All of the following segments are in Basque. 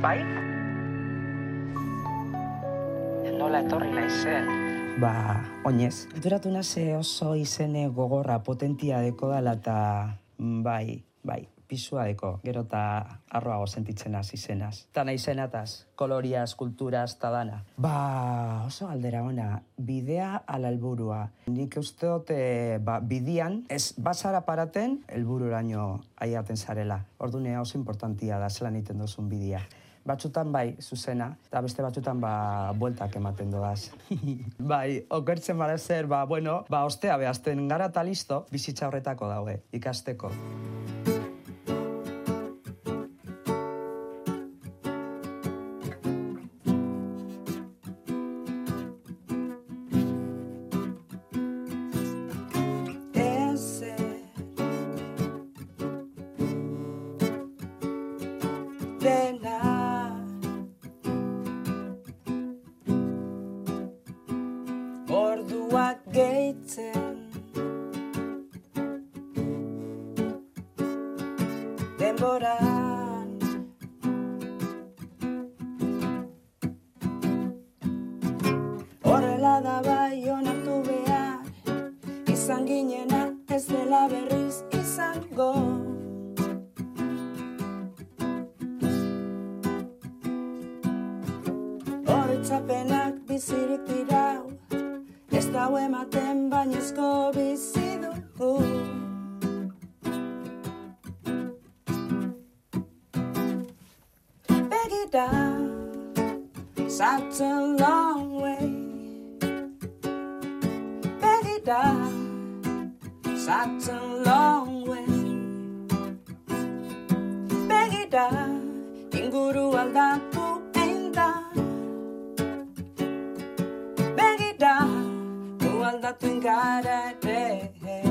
Bai? Nola etorri naizen? Ba, oinez. Duratu naze oso izene gogorra potentia deko dela eta bai, bai, pisua deko, gero eta arroago sentitzen hasi zenaz. Ta nahi zenataz, koloriaz, kulturaz, ta dana. Ba, oso aldera ona, bidea ala helburua. Nik uste dut, ba, bidian, ez basara paraten, helbururaino aiaten zarela. Ordune oso importantia da, zelan iten duzun bidea. Batzutan bai, zuzena, eta beste batzutan ba, bueltak ematen doaz. bai, okertzen bara zer, ba, bueno, ba, ostea behazten gara eta listo, bizitza horretako daude, ikasteko. Ezer dena Orduak gehitzen. Denboran. Horrela da bai onartu behar. Izan ginena ez dela berriz izango. Horitzapenak bizirik dirau Ez ematen bainezko Such a long way. Begira Such a long Gu aldatu ingara ere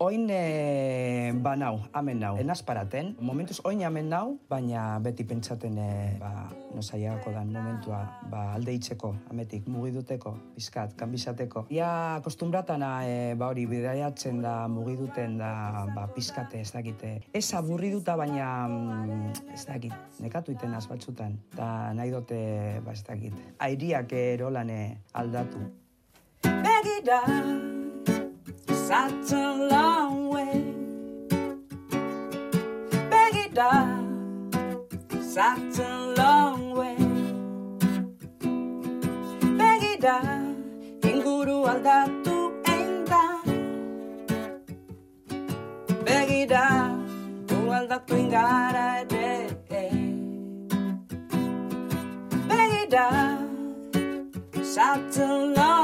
Oin e, ba nau, amen nau. Enaz paraten, momentuz oin amen nau, baina beti pentsaten e, ba, nosaiako dan momentua ba, alde itzeko, ametik, mugiduteko, pizkat, kanbizateko. Ia kostumbratana e, ba hori bidaiatzen da, mugiduten da, ba, pizkate, ez dakite. Ez aburriduta, baina mm, ez dakit, nekatu iten batzutan. Ta nahi dute, ba, ez dakit, airiak erolane aldatu. Begira, such a long way. Begira, such a long way. Begira, inguru aldatu einda. Begira, gu aldatu ingara ere. Begira, such a long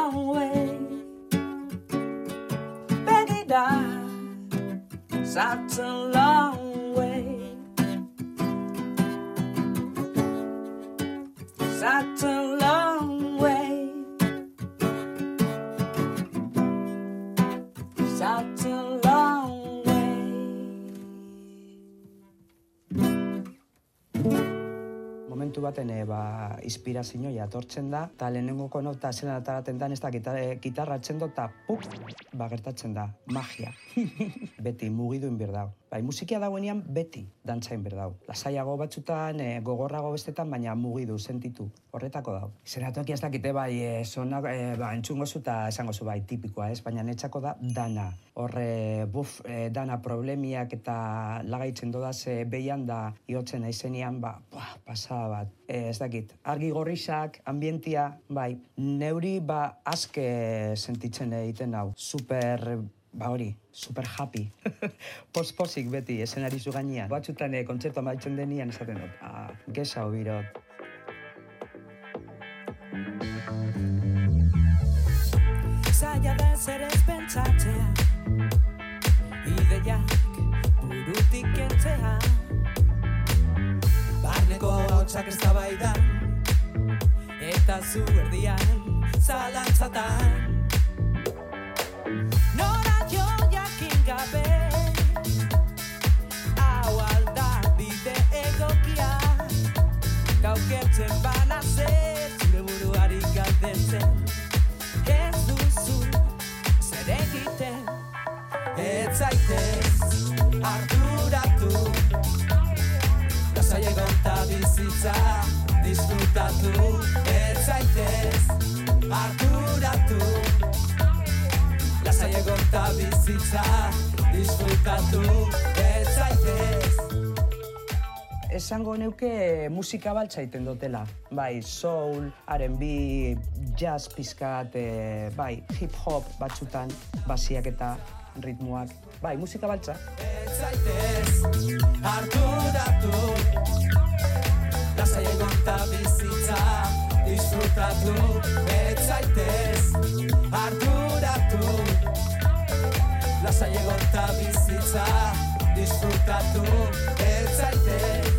such a long way. Such a long baten e, ba, inspirazioa atortzen da, eta lehenengoko nota zelan ataraten da, ez da, gitar, e, gitarra atzendo, eta puk, ba, gertatzen da, magia. beti, mugiduin berdau. Bai, musikia dagoenean beti dantzain berdau. Lasaiago batzutan, e, gogorrago bestetan, baina mugidu, sentitu. Horretako dau. Zenatoki ez dakite bai, e, zona, e, ba, entzungo zu eta esango zu bai, tipikoa, ez? Baina netxako da dana. Horre, buf, e, dana problemiak eta lagaitzen dodaz e, behian da, iotzen naizenean, ba, buah, pasada bat. E, ez dakit, argi gorrisak, ambientia, bai, neuri ba aske sentitzen egiten hau. Super, ba hori, super happy. Posposik beti, esenari zu gainean. Batzutan e, kontzertu amaitzen denian esaten dut, ah, gesa hobirot. Zaila da zer ez pentsatzea Ideiak burutik kentzea Barneko hotxak ez da Eta zu erdian zalantzatan. Nora jo jakin gabe Hau alda bide egokia. Gaukertzen bana zer Zure buruari galdetzen. Ez duzu zer egiten Ez zaitez bizitza disfrutatu ez zaitez arduratu Lasai egon ta bizitza disfrutatu ez zaitez Esango neuke musika baltza iten dutela. Bai, soul, R&B, jazz pizkat, e, bai, hip-hop batzutan, basiak eta ritmoak. Bai, musika baltza. ez zaitez bizitza disfrutatu ez zaitez arduratu. Lasai egon bizitza disfrutatu ez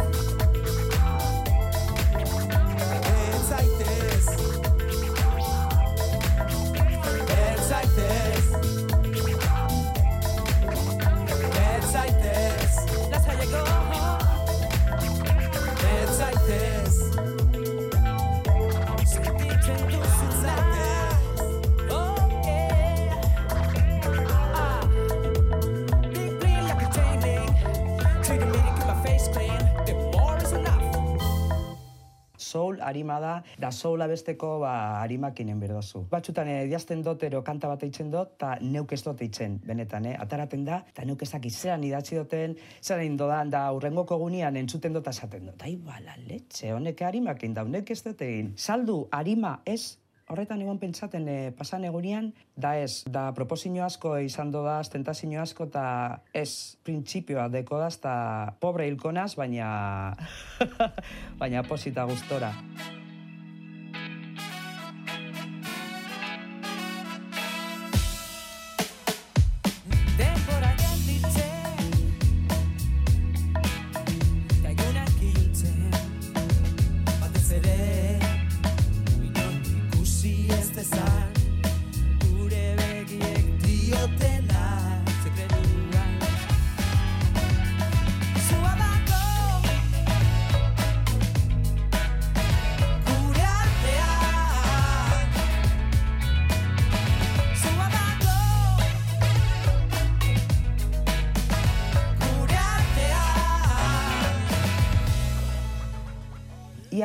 harima da, da soula besteko ba, harimakinen berdozu. Batzutan eh, diazten ero kanta bat eitzen dut, eta neuk ez dut eitzen, benetan, eh? ataraten da, eta neuk ezak zelan idatzi duten, zelan indodan, da urrengoko gunean entzuten dut esaten dut. Ai, bala, letxe, honek harimakin da, honek ez dut egin. Saldu, harima ez, Horretan egon pentsaten e, pasan egunean, da ez, da proposino asko izan dodaz, tentazio asko, eta ez printzipioa dekodaz, eta pobre hilkonaz, baina, baina posita gustora.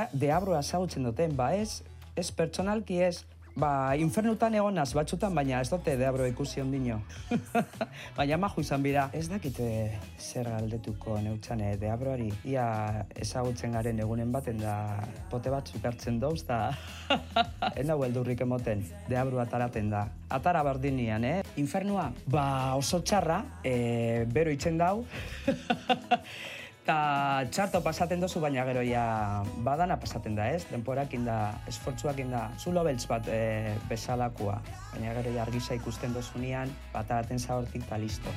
Ia deabroa ezagutzen duten, ba ez, ez pertsonalki ez, ba infernutan egonaz batzutan, baina ez dute deabro ikusi ondino. baina maju izan bira. Ez dakite zer galdetuko neutzane deabroari. Ia ezagutzen garen egunen baten da pote batzuk hartzen dauz, da ez nau beldurrik emoten, deabro ataraten da. Atara berdinian, eh? Infernua, ba oso txarra, e, bero itzen dau, Ta txarto pasaten dozu, baina gero ja badana pasaten da, ez? Denporakin da, esfortzuakin da, zulo beltz bat e, bezalakoa. Baina gero ja argisa ikusten dozunean, bat araten zahortik eta listo.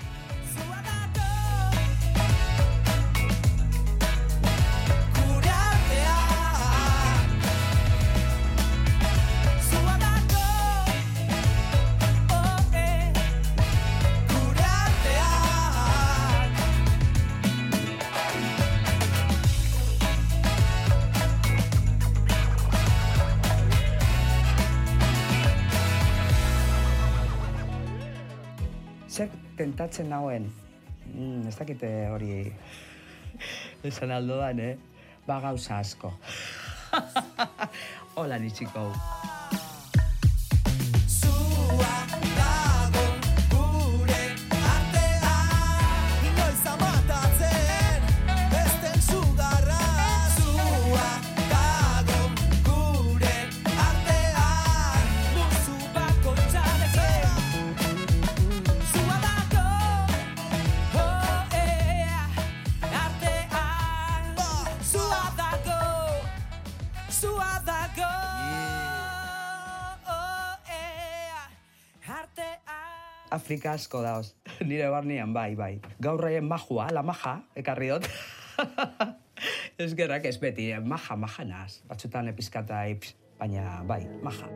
Zer tentatzen nagoen? Mm, ez dakite hori esan aldo dan, eh? Ba gauza asko. Hola, nitxiko. Afrika asko daoz. Nire barnean, bai, bai. Gaur raien majua, la maja, ekarri dut. ez gerrak ez beti, eh, maja, maja naz. Batzutan epizkata, ips, baina bai, maja.